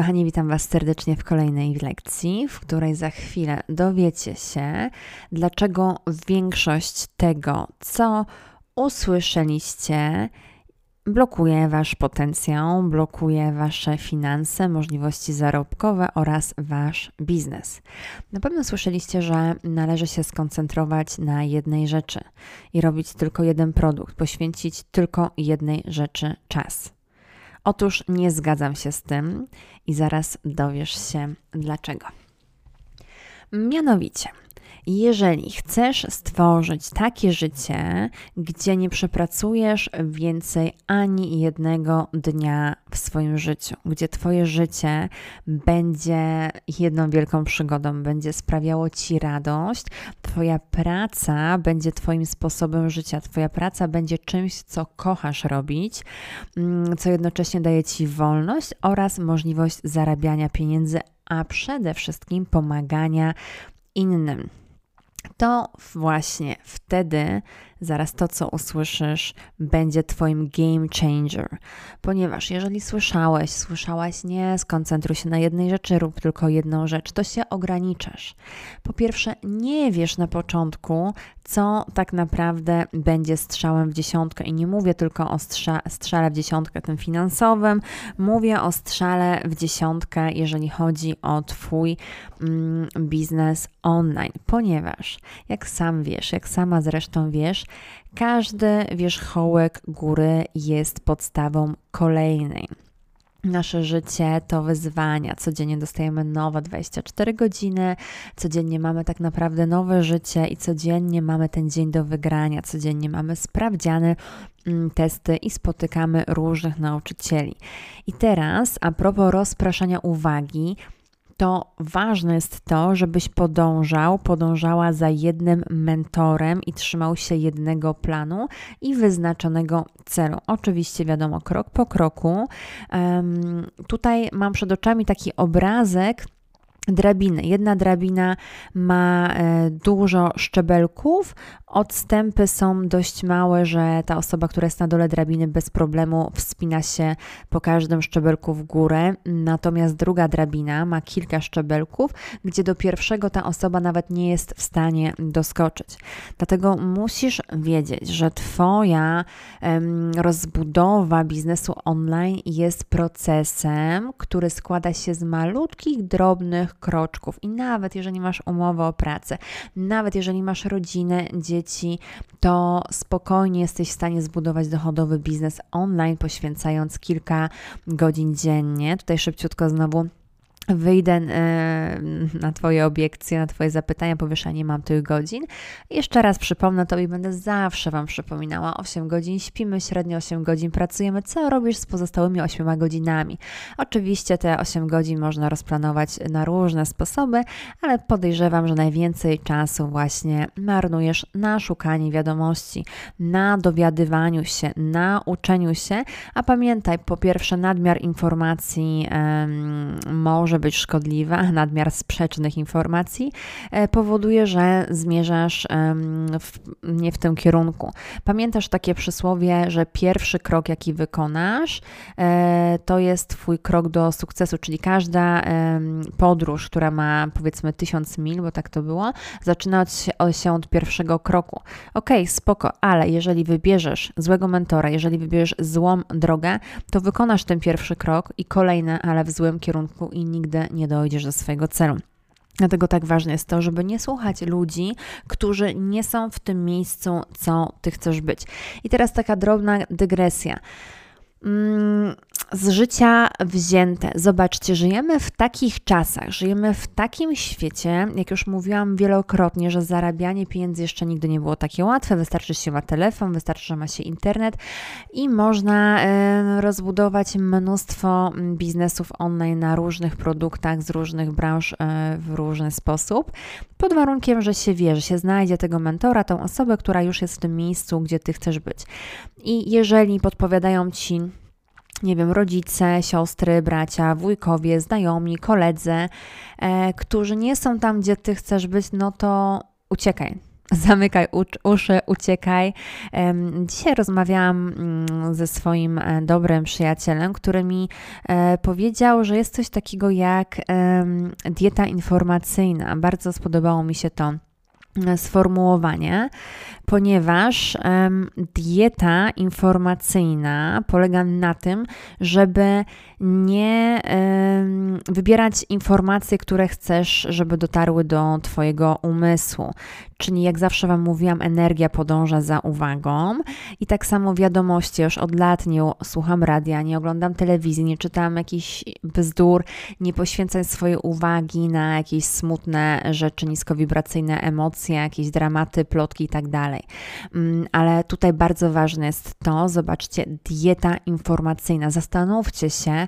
Kochani, witam Was serdecznie w kolejnej lekcji, w której za chwilę dowiecie się, dlaczego większość tego, co usłyszeliście, blokuje Wasz potencjał, blokuje Wasze finanse, możliwości zarobkowe oraz Wasz biznes. Na pewno słyszeliście, że należy się skoncentrować na jednej rzeczy i robić tylko jeden produkt, poświęcić tylko jednej rzeczy czas. Otóż nie zgadzam się z tym i zaraz dowiesz się dlaczego. Mianowicie, jeżeli chcesz stworzyć takie życie, gdzie nie przepracujesz więcej ani jednego dnia w swoim życiu, gdzie Twoje życie będzie jedną wielką przygodą, będzie sprawiało Ci radość, Twoja praca będzie Twoim sposobem życia, Twoja praca będzie czymś, co kochasz robić, mm, co jednocześnie daje Ci wolność oraz możliwość zarabiania pieniędzy, a przede wszystkim pomagania innym. To właśnie wtedy zaraz to, co usłyszysz, będzie Twoim game changer. Ponieważ jeżeli słyszałeś, słyszałaś, nie skoncentruj się na jednej rzeczy, rób tylko jedną rzecz, to się ograniczasz. Po pierwsze, nie wiesz na początku, co tak naprawdę będzie strzałem w dziesiątkę. I nie mówię tylko o strza strzale w dziesiątkę tym finansowym, mówię o strzale w dziesiątkę, jeżeli chodzi o Twój mm, biznes online. Ponieważ, jak sam wiesz, jak sama zresztą wiesz, każdy wierzchołek góry jest podstawą kolejnej. Nasze życie to wyzwania. Codziennie dostajemy nowe 24 godziny, codziennie mamy tak naprawdę nowe życie i codziennie mamy ten dzień do wygrania. Codziennie mamy sprawdziany mm, testy i spotykamy różnych nauczycieli. I teraz, a propos rozpraszania uwagi, to ważne jest to, żebyś podążał, podążała za jednym mentorem i trzymał się jednego planu i wyznaczonego celu. Oczywiście, wiadomo, krok po kroku. Um, tutaj mam przed oczami taki obrazek drabiny. Jedna drabina ma e, dużo szczebelków, odstępy są dość małe, że ta osoba, która jest na dole drabiny, bez problemu wspina się po każdym szczebelku w górę. Natomiast druga drabina ma kilka szczebelków, gdzie do pierwszego ta osoba nawet nie jest w stanie doskoczyć. Dlatego musisz wiedzieć, że Twoja rozbudowa biznesu online jest procesem, który składa się z malutkich, drobnych kroczków. I nawet jeżeli masz umowę o pracę, nawet jeżeli masz rodzinę, dzieci, to spokojnie jesteś w stanie zbudować dochodowy biznes online, poświęcając kilka godzin dziennie. Tutaj szybciutko znowu wyjdę e, na Twoje obiekcje, na Twoje zapytania, powiesz, a nie mam tych godzin. Jeszcze raz przypomnę Tobie i będę zawsze Wam przypominała, 8 godzin śpimy, średnio 8 godzin pracujemy. Co robisz z pozostałymi 8 godzinami? Oczywiście te 8 godzin można rozplanować na różne sposoby, ale podejrzewam, że najwięcej czasu właśnie marnujesz na szukanie wiadomości, na dowiadywaniu się, na uczeniu się, a pamiętaj, po pierwsze nadmiar informacji um, może może być szkodliwa, nadmiar sprzecznych informacji e, powoduje, że zmierzasz w, nie w tym kierunku. Pamiętasz takie przysłowie, że pierwszy krok, jaki wykonasz, e, to jest Twój krok do sukcesu, czyli każda podróż, która ma powiedzmy tysiąc mil, bo tak to było, zaczyna się od pierwszego kroku. Ok, spoko, ale jeżeli wybierzesz złego mentora, jeżeli wybierzesz złą drogę, to wykonasz ten pierwszy krok i kolejne, ale w złym kierunku i nigdy nigdy nie dojdziesz do swojego celu. Dlatego tak ważne jest to, żeby nie słuchać ludzi, którzy nie są w tym miejscu, co ty chcesz być. I teraz taka drobna dygresja. Z życia wzięte. Zobaczcie, żyjemy w takich czasach, żyjemy w takim świecie, jak już mówiłam wielokrotnie, że zarabianie pieniędzy jeszcze nigdy nie było takie łatwe. Wystarczy, że się ma telefon, wystarczy, że ma się internet i można rozbudować mnóstwo biznesów online na różnych produktach z różnych branż e, w różny sposób, pod warunkiem, że się wie, że się znajdzie tego mentora, tą osobę, która już jest w tym miejscu, gdzie ty chcesz być. I jeżeli podpowiadają ci, nie wiem, rodzice, siostry, bracia, wujkowie, znajomi, koledzy, e, którzy nie są tam, gdzie ty chcesz być, no to uciekaj. zamykaj uszy, uciekaj. Dzisiaj rozmawiałam mm, ze swoim e, dobrym przyjacielem, który mi e, powiedział, że jest coś takiego jak dieta informacyjna. Bardzo spodobało mi się to sformułowanie, ponieważ dieta informacyjna polega na tym, żeby nie um, wybierać informacji, które chcesz, żeby dotarły do Twojego umysłu. Czyli, jak zawsze Wam mówiłam, energia podąża za uwagą i tak samo wiadomości. Już od lat nie słucham radia, nie oglądam telewizji, nie czytam jakichś bzdur, nie poświęcam swojej uwagi na jakieś smutne rzeczy, niskowibracyjne emocje, jakieś dramaty, plotki i tak. Mm, ale tutaj bardzo ważne jest to, zobaczcie, dieta informacyjna. Zastanówcie się,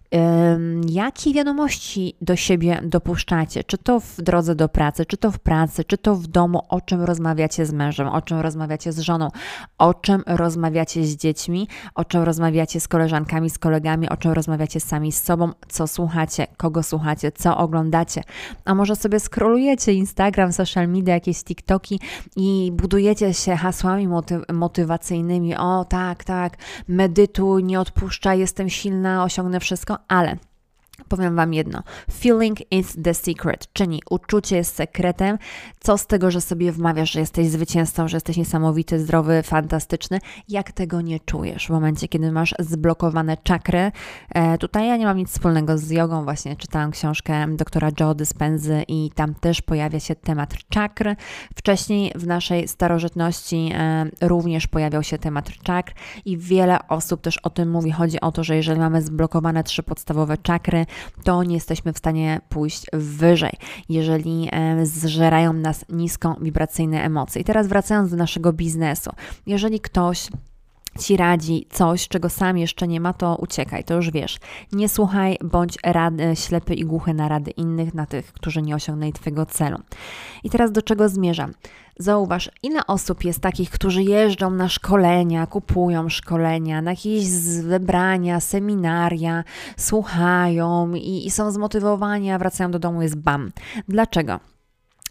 jakie wiadomości do siebie dopuszczacie, czy to w drodze do pracy, czy to w pracy, czy to w domu, o czym rozmawiacie z mężem, o czym rozmawiacie z żoną, o czym rozmawiacie z dziećmi, o czym rozmawiacie z koleżankami, z kolegami, o czym rozmawiacie sami z sobą, co słuchacie, kogo słuchacie, co oglądacie. A może sobie skrolujecie Instagram, social media, jakieś TikToki i budujecie się hasłami moty motywacyjnymi. O tak, tak, medytuj, nie odpuszczaj, jestem silna, osiągnę wszystko ale Powiem Wam jedno. Feeling is the secret, czyli uczucie jest sekretem. Co z tego, że sobie wmawiasz, że jesteś zwycięzcą, że jesteś niesamowity, zdrowy, fantastyczny, jak tego nie czujesz w momencie, kiedy masz zblokowane czakry. E, tutaj ja nie mam nic wspólnego z jogą, właśnie czytałam książkę doktora Joe Dispenzy i tam też pojawia się temat czakr. Wcześniej w naszej starożytności e, również pojawiał się temat czakr i wiele osób też o tym mówi. Chodzi o to, że jeżeli mamy zblokowane trzy podstawowe czakry, to nie jesteśmy w stanie pójść wyżej, jeżeli zżerają nas nisko wibracyjne emocje. I teraz wracając do naszego biznesu, jeżeli ktoś ci radzi coś, czego sam jeszcze nie ma, to uciekaj, to już wiesz. Nie słuchaj, bądź rady, ślepy i głuchy na rady innych, na tych, którzy nie osiągnęli Twojego celu. I teraz do czego zmierzam? Zauważ, ile osób jest takich, którzy jeżdżą na szkolenia, kupują szkolenia, na jakieś wybrania, seminaria, słuchają i, i są zmotywowani, a wracają do domu, jest bam. Dlaczego?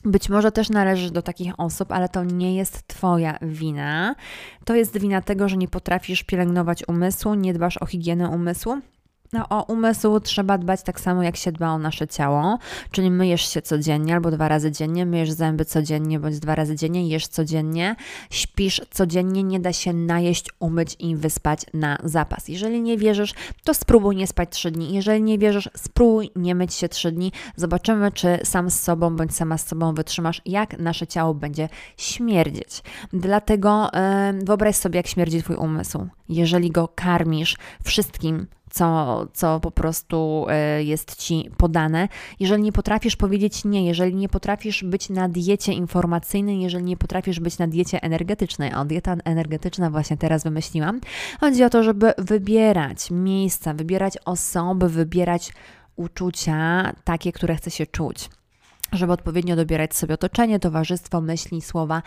Być może też należysz do takich osób, ale to nie jest Twoja wina. To jest wina tego, że nie potrafisz pielęgnować umysłu, nie dbasz o higienę umysłu no, o umysł trzeba dbać tak samo, jak się dba o nasze ciało, czyli myjesz się codziennie albo dwa razy dziennie, myjesz zęby codziennie bądź dwa razy dziennie, jesz codziennie, śpisz codziennie, nie da się najeść, umyć i wyspać na zapas. Jeżeli nie wierzysz, to spróbuj nie spać trzy dni. Jeżeli nie wierzysz, spróbuj nie myć się trzy dni. Zobaczymy, czy sam z sobą bądź sama z sobą wytrzymasz, jak nasze ciało będzie śmierdzieć. Dlatego yy, wyobraź sobie, jak śmierdzi Twój umysł. Jeżeli go karmisz wszystkim, co, co po prostu e, jest ci podane. Jeżeli nie potrafisz powiedzieć nie, jeżeli nie potrafisz być na diecie informacyjnej, jeżeli nie potrafisz być na diecie energetycznej, a dieta energetyczna właśnie teraz wymyśliłam, chodzi o to, żeby wybierać miejsca, wybierać osoby, wybierać uczucia takie, które chce się czuć żeby odpowiednio dobierać sobie otoczenie, towarzystwo, myśli, słowa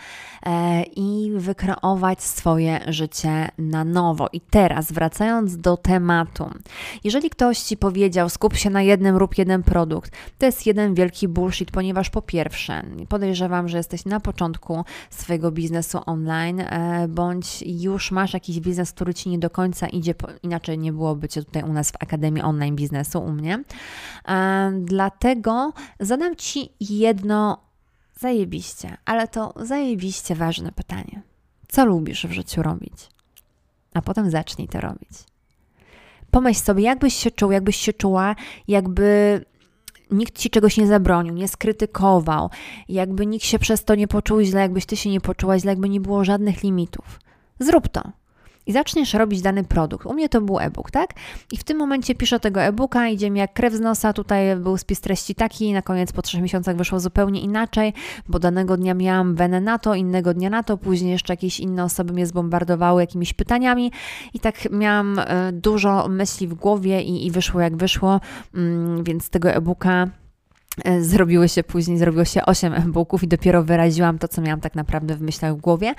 e, i wykreować swoje życie na nowo. I teraz, wracając do tematu, jeżeli ktoś ci powiedział, skup się na jednym lub jeden produkt, to jest jeden wielki bullshit, ponieważ po pierwsze, podejrzewam, że jesteś na początku swojego biznesu online, e, bądź już masz jakiś biznes, który ci nie do końca idzie, inaczej nie byłoby cię tutaj u nas w Akademii Online Biznesu, u mnie. E, dlatego zadam ci jedno zajebiście, ale to zajebiście ważne pytanie. Co lubisz w życiu robić? A potem zacznij to robić. Pomyśl sobie, jakbyś się czuł, jakbyś się czuła, jakby nikt ci czegoś nie zabronił, nie skrytykował, jakby nikt się przez to nie poczuł źle, jakbyś ty się nie poczuła źle, jakby nie było żadnych limitów. Zrób to i zaczniesz robić dany produkt. U mnie to był e-book, tak? I w tym momencie piszę tego e-booka, idzie mi jak krew z nosa, tutaj był spis treści taki, na koniec po trzech miesiącach wyszło zupełnie inaczej, bo danego dnia miałam wenę na to, innego dnia na to, później jeszcze jakieś inne osoby mnie zbombardowały jakimiś pytaniami i tak miałam e, dużo myśli w głowie i, i wyszło jak wyszło, mm, więc tego e-booka zrobiły się później, zrobiło się 8 e-booków i dopiero wyraziłam to, co miałam tak naprawdę w myślach w głowie,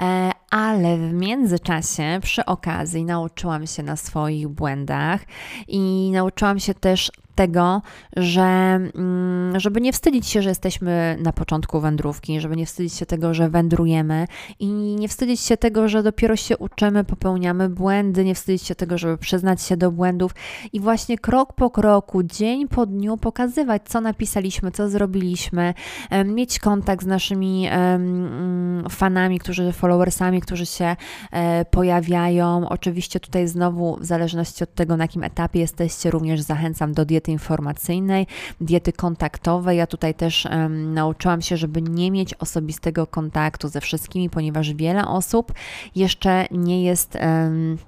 e, ale w międzyczasie, przy okazji, nauczyłam się na swoich błędach i nauczyłam się też tego, że mm, żeby nie wstydzić się, że jesteśmy na początku wędrówki, żeby nie wstydzić się tego, że wędrujemy i nie wstydzić się tego, że dopiero się uczymy, popełniamy błędy, nie wstydzić się tego, żeby przyznać się do błędów i właśnie krok po kroku, dzień po dniu pokazywać, co napisaliśmy, co zrobiliśmy, mieć kontakt z naszymi mm, fanami, którzy, followersami, którzy się e, pojawiają. Oczywiście tutaj znowu w zależności od tego, na jakim etapie jesteście, również zachęcam do diety informacyjnej, diety kontaktowej. Ja tutaj też um, nauczyłam się, żeby nie mieć osobistego kontaktu ze wszystkimi, ponieważ wiele osób jeszcze nie jest. Um,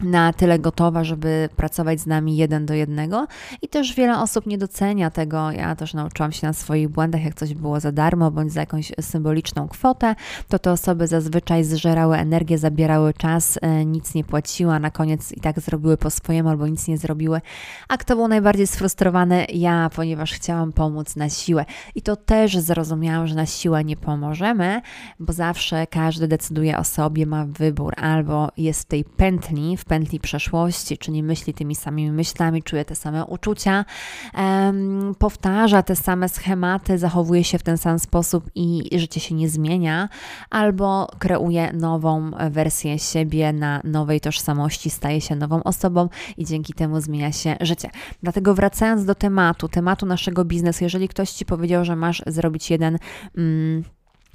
na tyle gotowa, żeby pracować z nami jeden do jednego i też wiele osób nie docenia tego. Ja też nauczyłam się na swoich błędach, jak coś było za darmo bądź za jakąś symboliczną kwotę, to te osoby zazwyczaj zżerały energię, zabierały czas, e, nic nie płaciły, a na koniec i tak zrobiły po swojemu albo nic nie zrobiły. A kto był najbardziej sfrustrowany? Ja, ponieważ chciałam pomóc na siłę. I to też zrozumiałam, że na siłę nie pomożemy, bo zawsze każdy decyduje o sobie, ma wybór albo jest w tej pętli, w pętli przeszłości, czyli myśli tymi samymi myślami, czuje te same uczucia, um, powtarza te same schematy, zachowuje się w ten sam sposób i życie się nie zmienia, albo kreuje nową wersję siebie na nowej tożsamości, staje się nową osobą i dzięki temu zmienia się życie. Dlatego wracając do tematu, tematu naszego biznesu, jeżeli ktoś Ci powiedział, że masz zrobić jeden. Mm,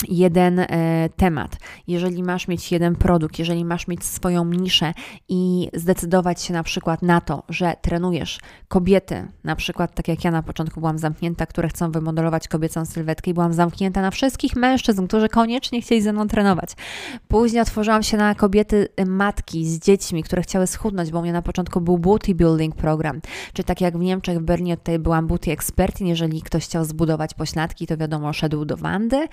jeden e, temat, jeżeli masz mieć jeden produkt, jeżeli masz mieć swoją niszę i zdecydować się na przykład na to, że trenujesz kobiety, na przykład tak jak ja na początku byłam zamknięta, które chcą wymodelować kobiecą sylwetkę i byłam zamknięta na wszystkich mężczyzn, którzy koniecznie chcieli ze mną trenować. Później otworzyłam się na kobiety y, matki z dziećmi, które chciały schudnąć, bo u mnie na początku był booty building program, czy tak jak w Niemczech, w Berlinie tutaj byłam booty expertin, jeżeli ktoś chciał zbudować pośladki, to wiadomo, szedł do Wandy,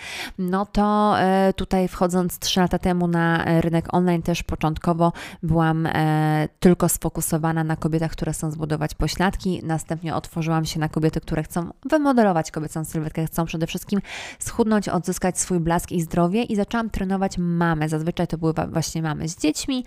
no to e, tutaj wchodząc 3 lata temu na e, rynek online też początkowo byłam e, tylko sfokusowana na kobietach, które chcą zbudować pośladki. Następnie otworzyłam się na kobiety, które chcą wymodelować kobiecą sylwetkę, chcą przede wszystkim schudnąć, odzyskać swój blask i zdrowie i zaczęłam trenować mamy. Zazwyczaj to były właśnie mamy z dziećmi,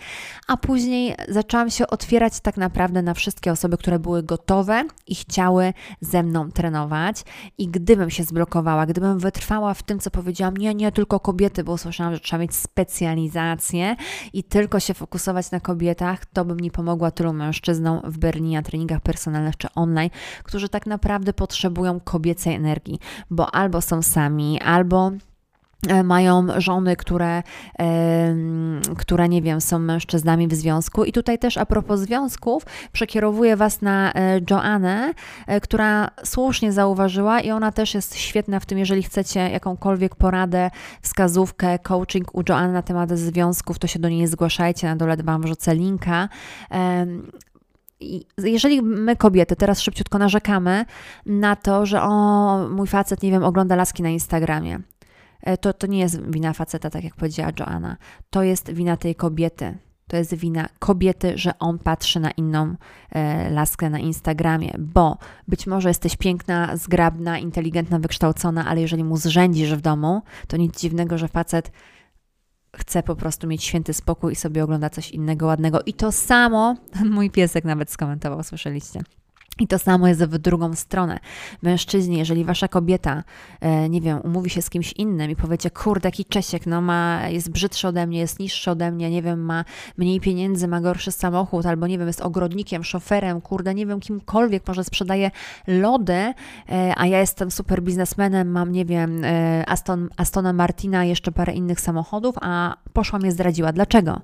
a później zaczęłam się otwierać tak naprawdę na wszystkie osoby, które były gotowe i chciały ze mną trenować. I gdybym się zblokowała, gdybym wytrwała w tym, co powiedziałam, nie, nie tylko kobiety, bo usłyszałam, że trzeba mieć specjalizację i tylko się fokusować na kobietach, to bym nie pomogła tylu mężczyznom w Berlinie, na treningach personalnych czy online, którzy tak naprawdę potrzebują kobiecej energii, bo albo są sami, albo mają żony, które, które nie wiem, są mężczyznami w związku. I tutaj też a propos związków, przekierowuję Was na e, Joannę, e, która słusznie zauważyła i ona też jest świetna w tym, jeżeli chcecie jakąkolwiek poradę, wskazówkę, coaching u Joanny na temat związków, to się do niej zgłaszajcie, na dole Wam wrzucę linka jeżeli my kobiety teraz szybciutko narzekamy na to, że o, mój facet, nie wiem, ogląda laski na Instagramie, E, to, to nie jest wina faceta, tak jak powiedziała Joanna. To jest wina tej kobiety. To jest wina kobiety, że on patrzy na inną e, laskę na Instagramie, bo być może jesteś piękna, zgrabna, inteligentna, wykształcona, ale jeżeli mu zrzędzisz w domu, to nic dziwnego, że facet chce po prostu mieć święty spokój i sobie ogląda coś innego ładnego. I to samo mój piesek nawet skomentował, słyszeliście. I to samo jest w drugą stronę. Mężczyźni, jeżeli wasza kobieta, e, nie wiem, umówi się z kimś innym i powiecie, kurde, jaki Czesiek, no ma, jest brzydszy ode mnie, jest niższy ode mnie, nie wiem, ma mniej pieniędzy, ma gorszy samochód, albo nie wiem, jest ogrodnikiem, szoferem, kurde, nie wiem, kimkolwiek, może sprzedaje lody, e, a ja jestem super biznesmenem, mam, nie wiem, e, Aston, Astona Martina, jeszcze parę innych samochodów, a poszła mnie zdradziła. Dlaczego?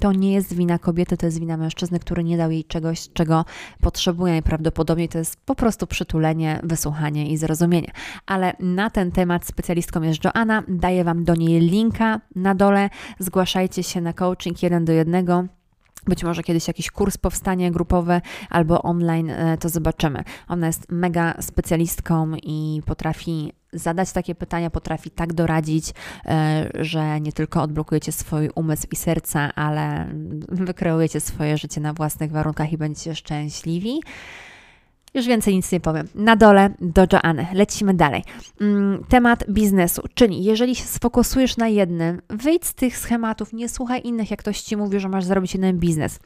To nie jest wina kobiety, to jest wina mężczyzny, który nie dał jej czegoś, czego potrzebuje. Najprawdopodobniej to jest po prostu przytulenie, wysłuchanie i zrozumienie. Ale na ten temat specjalistką jest Joanna. Daję Wam do niej linka na dole. Zgłaszajcie się na coaching jeden do jednego. Być może kiedyś jakiś kurs powstanie grupowy albo online, e, to zobaczymy. Ona jest mega specjalistką i potrafi zadać takie pytania, potrafi tak doradzić, e, że nie tylko odblokujecie swój umysł i serca, ale wykreujecie swoje życie na własnych warunkach i będziecie szczęśliwi. Już więcej nic nie powiem. Na dole do Joanny. Lecimy dalej. Mm, temat biznesu, czyli jeżeli się sfokusujesz na jednym, wyjdź z tych schematów, nie słuchaj innych, jak ktoś ci mówi, że masz zrobić jeden biznes.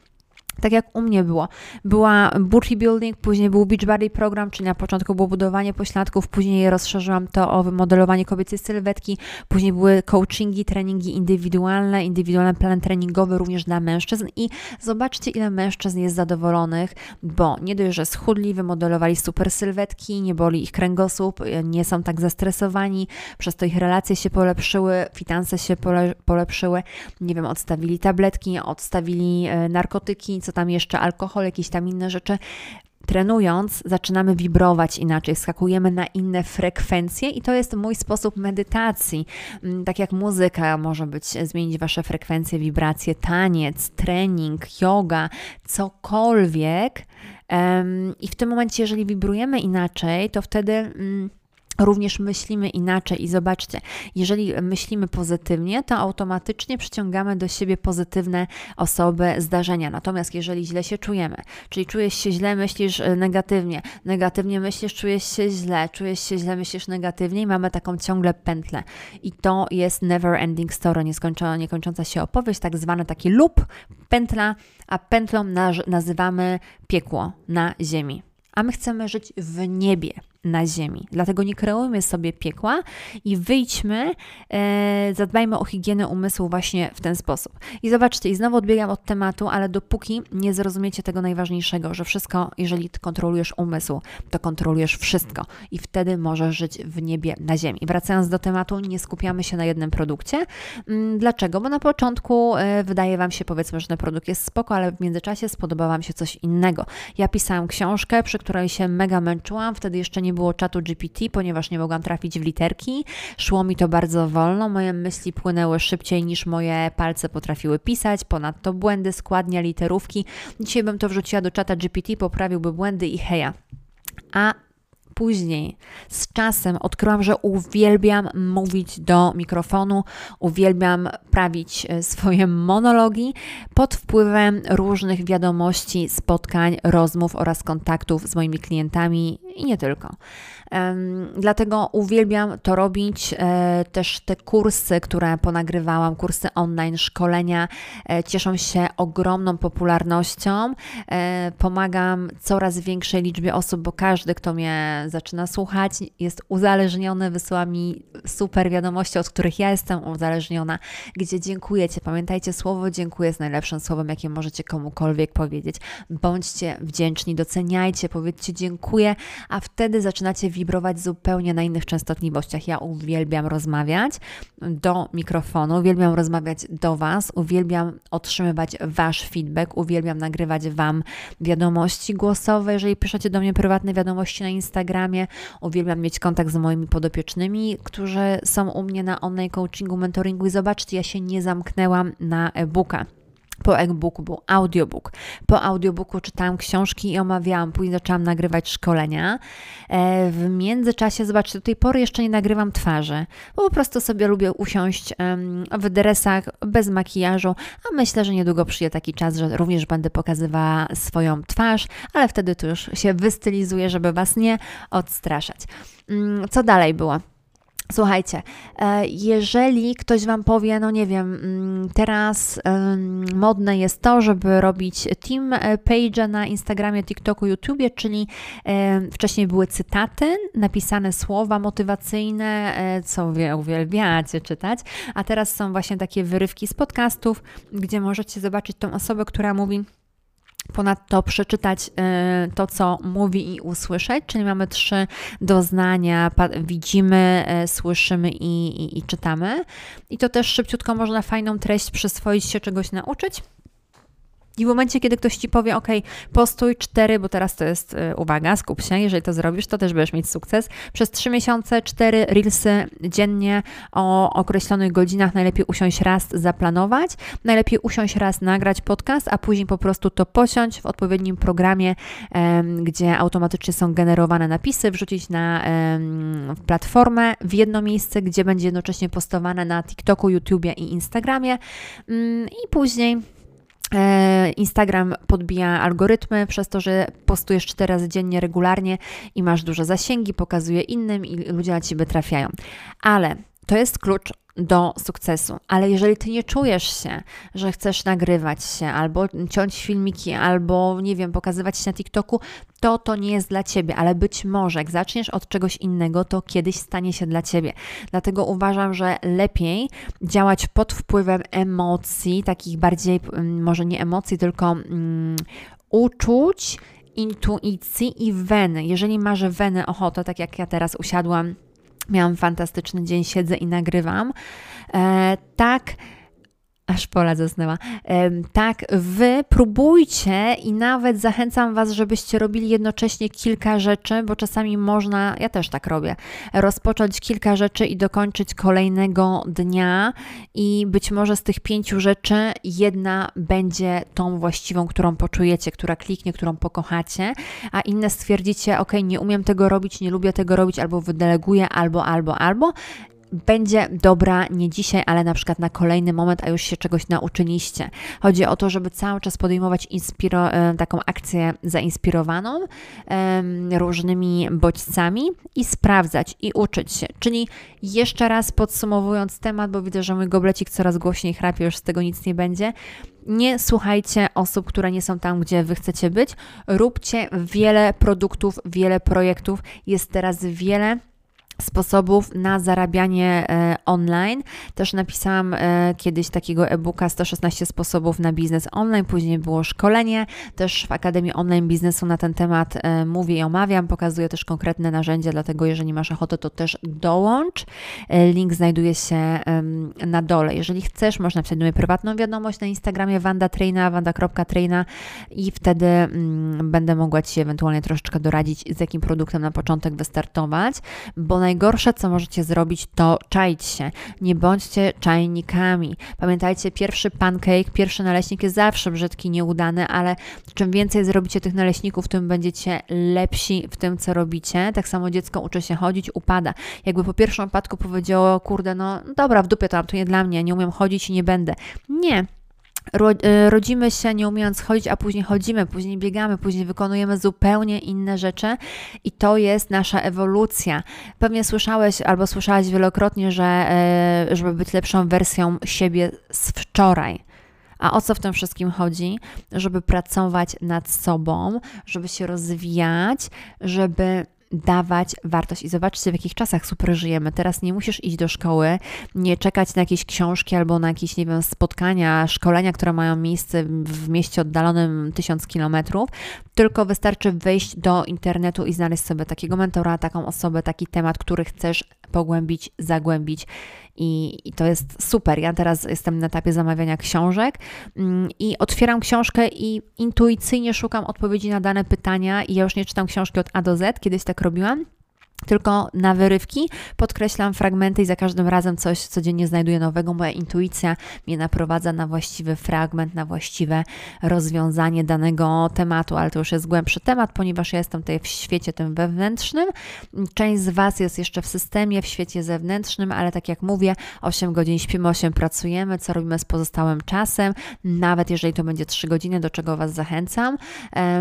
Tak jak u mnie było. Była building, później był beach body program, czyli na początku było budowanie pośladków, później rozszerzyłam to o wymodelowanie kobiecej sylwetki, później były coachingi, treningi indywidualne, indywidualny plan treningowy również dla mężczyzn i zobaczcie ile mężczyzn jest zadowolonych, bo nie dość, że schudli, wymodelowali super sylwetki, nie boli ich kręgosłup, nie są tak zestresowani, przez to ich relacje się polepszyły, finanse się pole polepszyły, nie wiem, odstawili tabletki, odstawili e, narkotyki, co tam jeszcze, alkohol, jakieś tam inne rzeczy. Trenując, zaczynamy wibrować inaczej, skakujemy na inne frekwencje, i to jest mój sposób medytacji. Mm, tak jak muzyka może być, zmienić wasze frekwencje, wibracje, taniec, trening, yoga, cokolwiek. I w tym momencie, jeżeli wibrujemy inaczej, to wtedy. Również myślimy inaczej i zobaczcie, jeżeli myślimy pozytywnie, to automatycznie przyciągamy do siebie pozytywne osoby, zdarzenia. Natomiast jeżeli źle się czujemy, czyli czujesz się źle, myślisz e, negatywnie, negatywnie myślisz, czujesz się źle, czujesz się źle, myślisz negatywnie i mamy taką ciągle pętlę. I to jest never ending story, nieskończona, niekończąca się opowieść, tak zwany taki loop, pętla, a pętlą nazywamy piekło na ziemi. A my chcemy żyć w niebie na ziemi. Dlatego nie kreujmy sobie piekła i wyjdźmy, e, zadbajmy o higienę umysłu właśnie w ten sposób. I zobaczcie, i znowu odbiegam od tematu, ale dopóki nie zrozumiecie tego najważniejszego, że wszystko, jeżeli kontrolujesz umysł, to kontrolujesz wszystko i wtedy możesz żyć w niebie na ziemi. Wracając do tematu, nie skupiamy się na jednym produkcie. Mm, dlaczego? Bo na początku e, wydaje Wam się, powiedzmy, że ten produkt jest spoko, ale w międzyczasie spodoba Wam się coś innego. Ja pisałam książkę, przy której się mega męczyłam, wtedy jeszcze nie było czatu GPT, ponieważ nie mogłam trafić w literki. Szło mi to bardzo wolno, moje myśli płynęły szybciej niż moje palce potrafiły pisać, ponadto błędy, składnia, literówki. Dzisiaj bym to wrzuciła do czata GPT, poprawiłby błędy i heja. A później, z czasem odkryłam, że uwielbiam mówić do mikrofonu, uwielbiam prawić e, swoje monologi pod wpływem różnych wiadomości, spotkań, rozmów oraz kontaktów z moimi klientami i nie tylko. Dlatego uwielbiam to robić. E, też te kursy, które ponagrywałam, kursy online, szkolenia e, cieszą się ogromną popularnością. Pomagam coraz większej liczbie osób, bo każdy, kto mnie zaczyna słuchać, jest uzależniony, wysyła mi super wiadomości, od których ja jestem uzależniona, gdzie dziękujecie. Pamiętajcie, słowo dziękuję jest najlepszym słowem, jakie możecie komukolwiek powiedzieć. Bądźcie wdzięczni, doceniajcie, powiedzcie dziękuję, a wtedy zaczynacie wibrować zupełnie na innych częstotliwościach. Ja uwielbiam rozmawiać do mikrofonu, uwielbiam rozmawiać do Was, uwielbiam otrzymywać Wasz feedback, uwielbiam nagrywać Wam wiadomości głosowe, jeżeli piszecie do mnie prywatne wiadomości na Instagram, Instagramie. Uwielbiam mieć kontakt z moimi podopiecznymi, którzy są u mnie na online coachingu, mentoringu i zobaczcie, ja się nie zamknęłam na e-booka. Po e-booku był audiobook. Po audiobooku czytałam książki i omawiałam. Później zaczęłam nagrywać szkolenia. E, w międzyczasie, zobaczcie, do tej pory jeszcze nie nagrywam twarzy, bo po prostu sobie lubię usiąść w dresach, bez makijażu, a myślę, że niedługo przyjdzie taki czas, że również będę pokazywała swoją twarz, ale wtedy to już się wystylizuję, żeby Was nie odstraszać. Mm, co dalej było? Słuchajcie, e, jeżeli ktoś Wam powie, no nie wiem, mm, teraz modne jest to, żeby robić team e, page na Instagramie, TikToku, YouTubie, czyli wcześniej były cytaty, napisane słowa motywacyjne, e, co Wy uwielbiacie czytać, a teraz są właśnie takie wyrywki z podcastów, gdzie możecie zobaczyć tą osobę, która mówi Ponadto przeczytać y, to, co mówi i usłyszeć, czyli mamy trzy doznania: widzimy, y, słyszymy i, i, i czytamy. I to też szybciutko można fajną treść przyswoić się, czegoś nauczyć. I w momencie, kiedy ktoś ci powie, OK, postój cztery, bo teraz to jest, y, uwaga, skup się, jeżeli to zrobisz, to też będziesz mieć sukces. Przez trzy miesiące, cztery reelsy dziennie o określonych godzinach, najlepiej usiąść raz, zaplanować, najlepiej usiąść raz, nagrać podcast, a później po prostu to posiąść w odpowiednim programie, gdzie automatycznie są generowane napisy, wrzucić na platformę w jedno miejsce, gdzie będzie jednocześnie postowane na TikToku, YouTubie i Instagramie. Mm, i później Instagram podbija algorytmy przez to, że postujesz cztery razy dziennie regularnie i masz duże zasięgi, pokazuje innym i ludzie na ciebie trafiają. Ale to jest klucz do sukcesu. Ale jeżeli ty nie czujesz się, że chcesz nagrywać się, albo ciąć filmiki, albo nie wiem, pokazywać się na TikToku, to to nie jest dla ciebie, ale być może jak zaczniesz od czegoś innego, to kiedyś stanie się dla ciebie. Dlatego uważam, że lepiej działać pod wpływem emocji, takich bardziej, mm, może nie emocji, tylko um, uczuć, intuicji i weny. Jeżeli masz weny ochotę, tak jak ja teraz usiadłam Miałam fantastyczny dzień, siedzę i nagrywam. E, tak Aż Pola zasnęła. Tak, wy próbujcie i nawet zachęcam Was, żebyście robili jednocześnie kilka rzeczy, bo czasami można, ja też tak robię, rozpocząć kilka rzeczy i dokończyć kolejnego dnia i być może z tych pięciu rzeczy jedna będzie tą właściwą, którą poczujecie, która kliknie, którą pokochacie, a inne stwierdzicie, ok, nie umiem tego robić, nie lubię tego robić, albo wydeleguję, albo, albo, albo będzie dobra nie dzisiaj, ale na przykład na kolejny moment, a już się czegoś nauczyliście. Chodzi o to, żeby cały czas podejmować e, taką akcję zainspirowaną um, różnymi bodźcami i sprawdzać i uczyć się. Czyli jeszcze raz podsumowując temat, bo widzę, że mój goblecik coraz głośniej chrapie, już z tego nic nie będzie. Nie słuchajcie osób, które nie są tam, gdzie wy chcecie być. Róbcie wiele produktów, wiele projektów. Jest teraz wiele sposobów na zarabianie e, online. Też napisałam e, kiedyś takiego e-booka 116 sposobów na biznes online, później było szkolenie, też w Akademii Online Biznesu na ten temat e, mówię i omawiam, pokazuję też konkretne narzędzia, dlatego jeżeli masz ochotę, to też dołącz. Link znajduje się na dole. Jeżeli chcesz, można napisać do mnie prywatną wiadomość na Instagramie Wanda Traina, wanda.traina i wtedy mm, będę mogła Ci ewentualnie troszeczkę doradzić, z jakim produktem na początek wystartować, bo najgorsze, co możecie zrobić, to czaić się. Nie bądźcie czajnikami. Pamiętajcie, pierwszy pancake, pierwszy naleśnik jest zawsze brzydki, nieudany, ale czym więcej zrobicie tych naleśników, tym będziecie lepsi w tym, co robicie. Tak samo dziecko uczy się chodzić, upada. Jakby po pierwszym upadku powiedziało, kurde, no dobra, w dupie to, to nie dla mnie, nie umiem chodzić i nie będę. Nie, rodzimy się nie umiejąc chodzić, a później chodzimy, później biegamy, później wykonujemy zupełnie inne rzeczy i to jest nasza ewolucja. Pewnie słyszałeś albo słyszałaś wielokrotnie, że y, żeby być lepszą wersją siebie z wczoraj. A o co w tym wszystkim chodzi? Żeby pracować nad sobą, żeby się rozwijać, żeby dawać wartość. I zobaczcie, w jakich czasach super żyjemy. Teraz nie musisz iść do szkoły, nie czekać na jakieś książki albo na jakieś, nie wiem, spotkania, szkolenia, które mają miejsce w mieście oddalonym tysiąc kilometrów, tylko wystarczy wejść do internetu i znaleźć sobie takiego mentora, taką osobę, taki temat, który chcesz pogłębić, zagłębić. I, I, to jest super. Ja teraz jestem na etapie zamawiania książek mm, i otwieram książkę i intuicyjnie szukam odpowiedzi na dane pytania. I ja już nie czytam książki od A do Z, kiedyś tak robiłam tylko na wyrywki, podkreślam fragmenty i za każdym razem coś codziennie znajduję nowego. Moja intuicja mnie naprowadza na właściwy fragment, na właściwe rozwiązanie danego tematu, ale to już jest głębszy temat, ponieważ ja jestem tutaj w świecie tym wewnętrznym. Część z Was jest jeszcze w systemie, w świecie zewnętrznym, ale tak jak mówię, 8 godzin śpimy, 8 pracujemy, co robimy z pozostałym czasem, nawet jeżeli to będzie 3 godziny, do czego Was zachęcam,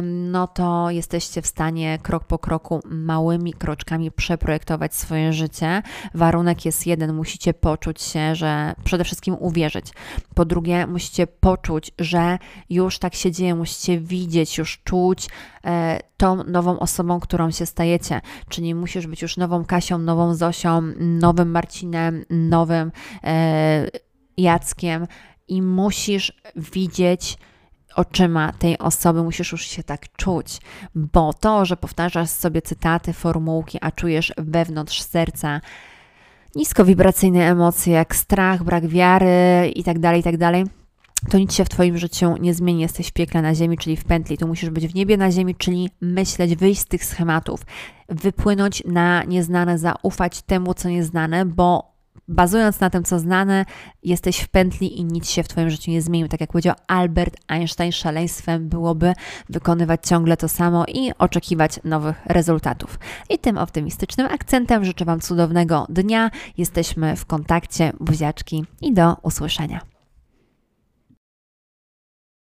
no to jesteście w stanie krok po kroku, małymi kroczkami przeprojektować swoje życie. Warunek jest jeden, musicie poczuć się, że przede wszystkim uwierzyć. Po drugie, musicie poczuć, że już tak się dzieje, musicie widzieć, już czuć e, tą nową osobą, którą się stajecie. Czyli musisz być już nową Kasią, nową Zosią, nowym Marcinem, nowym e, Jackiem i musisz widzieć, oczyma tej osoby, musisz już się tak czuć, bo to, że powtarzasz sobie cytaty, formułki, a czujesz wewnątrz serca niskowibracyjne emocje jak strach, brak wiary itd., tak itd., tak to nic się w Twoim życiu nie zmieni. Jesteś w piekle na ziemi, czyli w pętli. Tu musisz być w niebie na ziemi, czyli myśleć, wyjść z tych schematów, wypłynąć na nieznane, zaufać temu, co nieznane, bo bazując na tym, co znane, jesteś w pętli i nic się w Twoim życiu nie zmieni. Tak jak powiedział Albert Einstein, szaleństwem byłoby wykonywać ciągle to samo i oczekiwać nowych rezultatów. I tym optymistycznym akcentem życzę Wam cudownego dnia. Jesteśmy w kontakcie, buziaczki i do usłyszenia.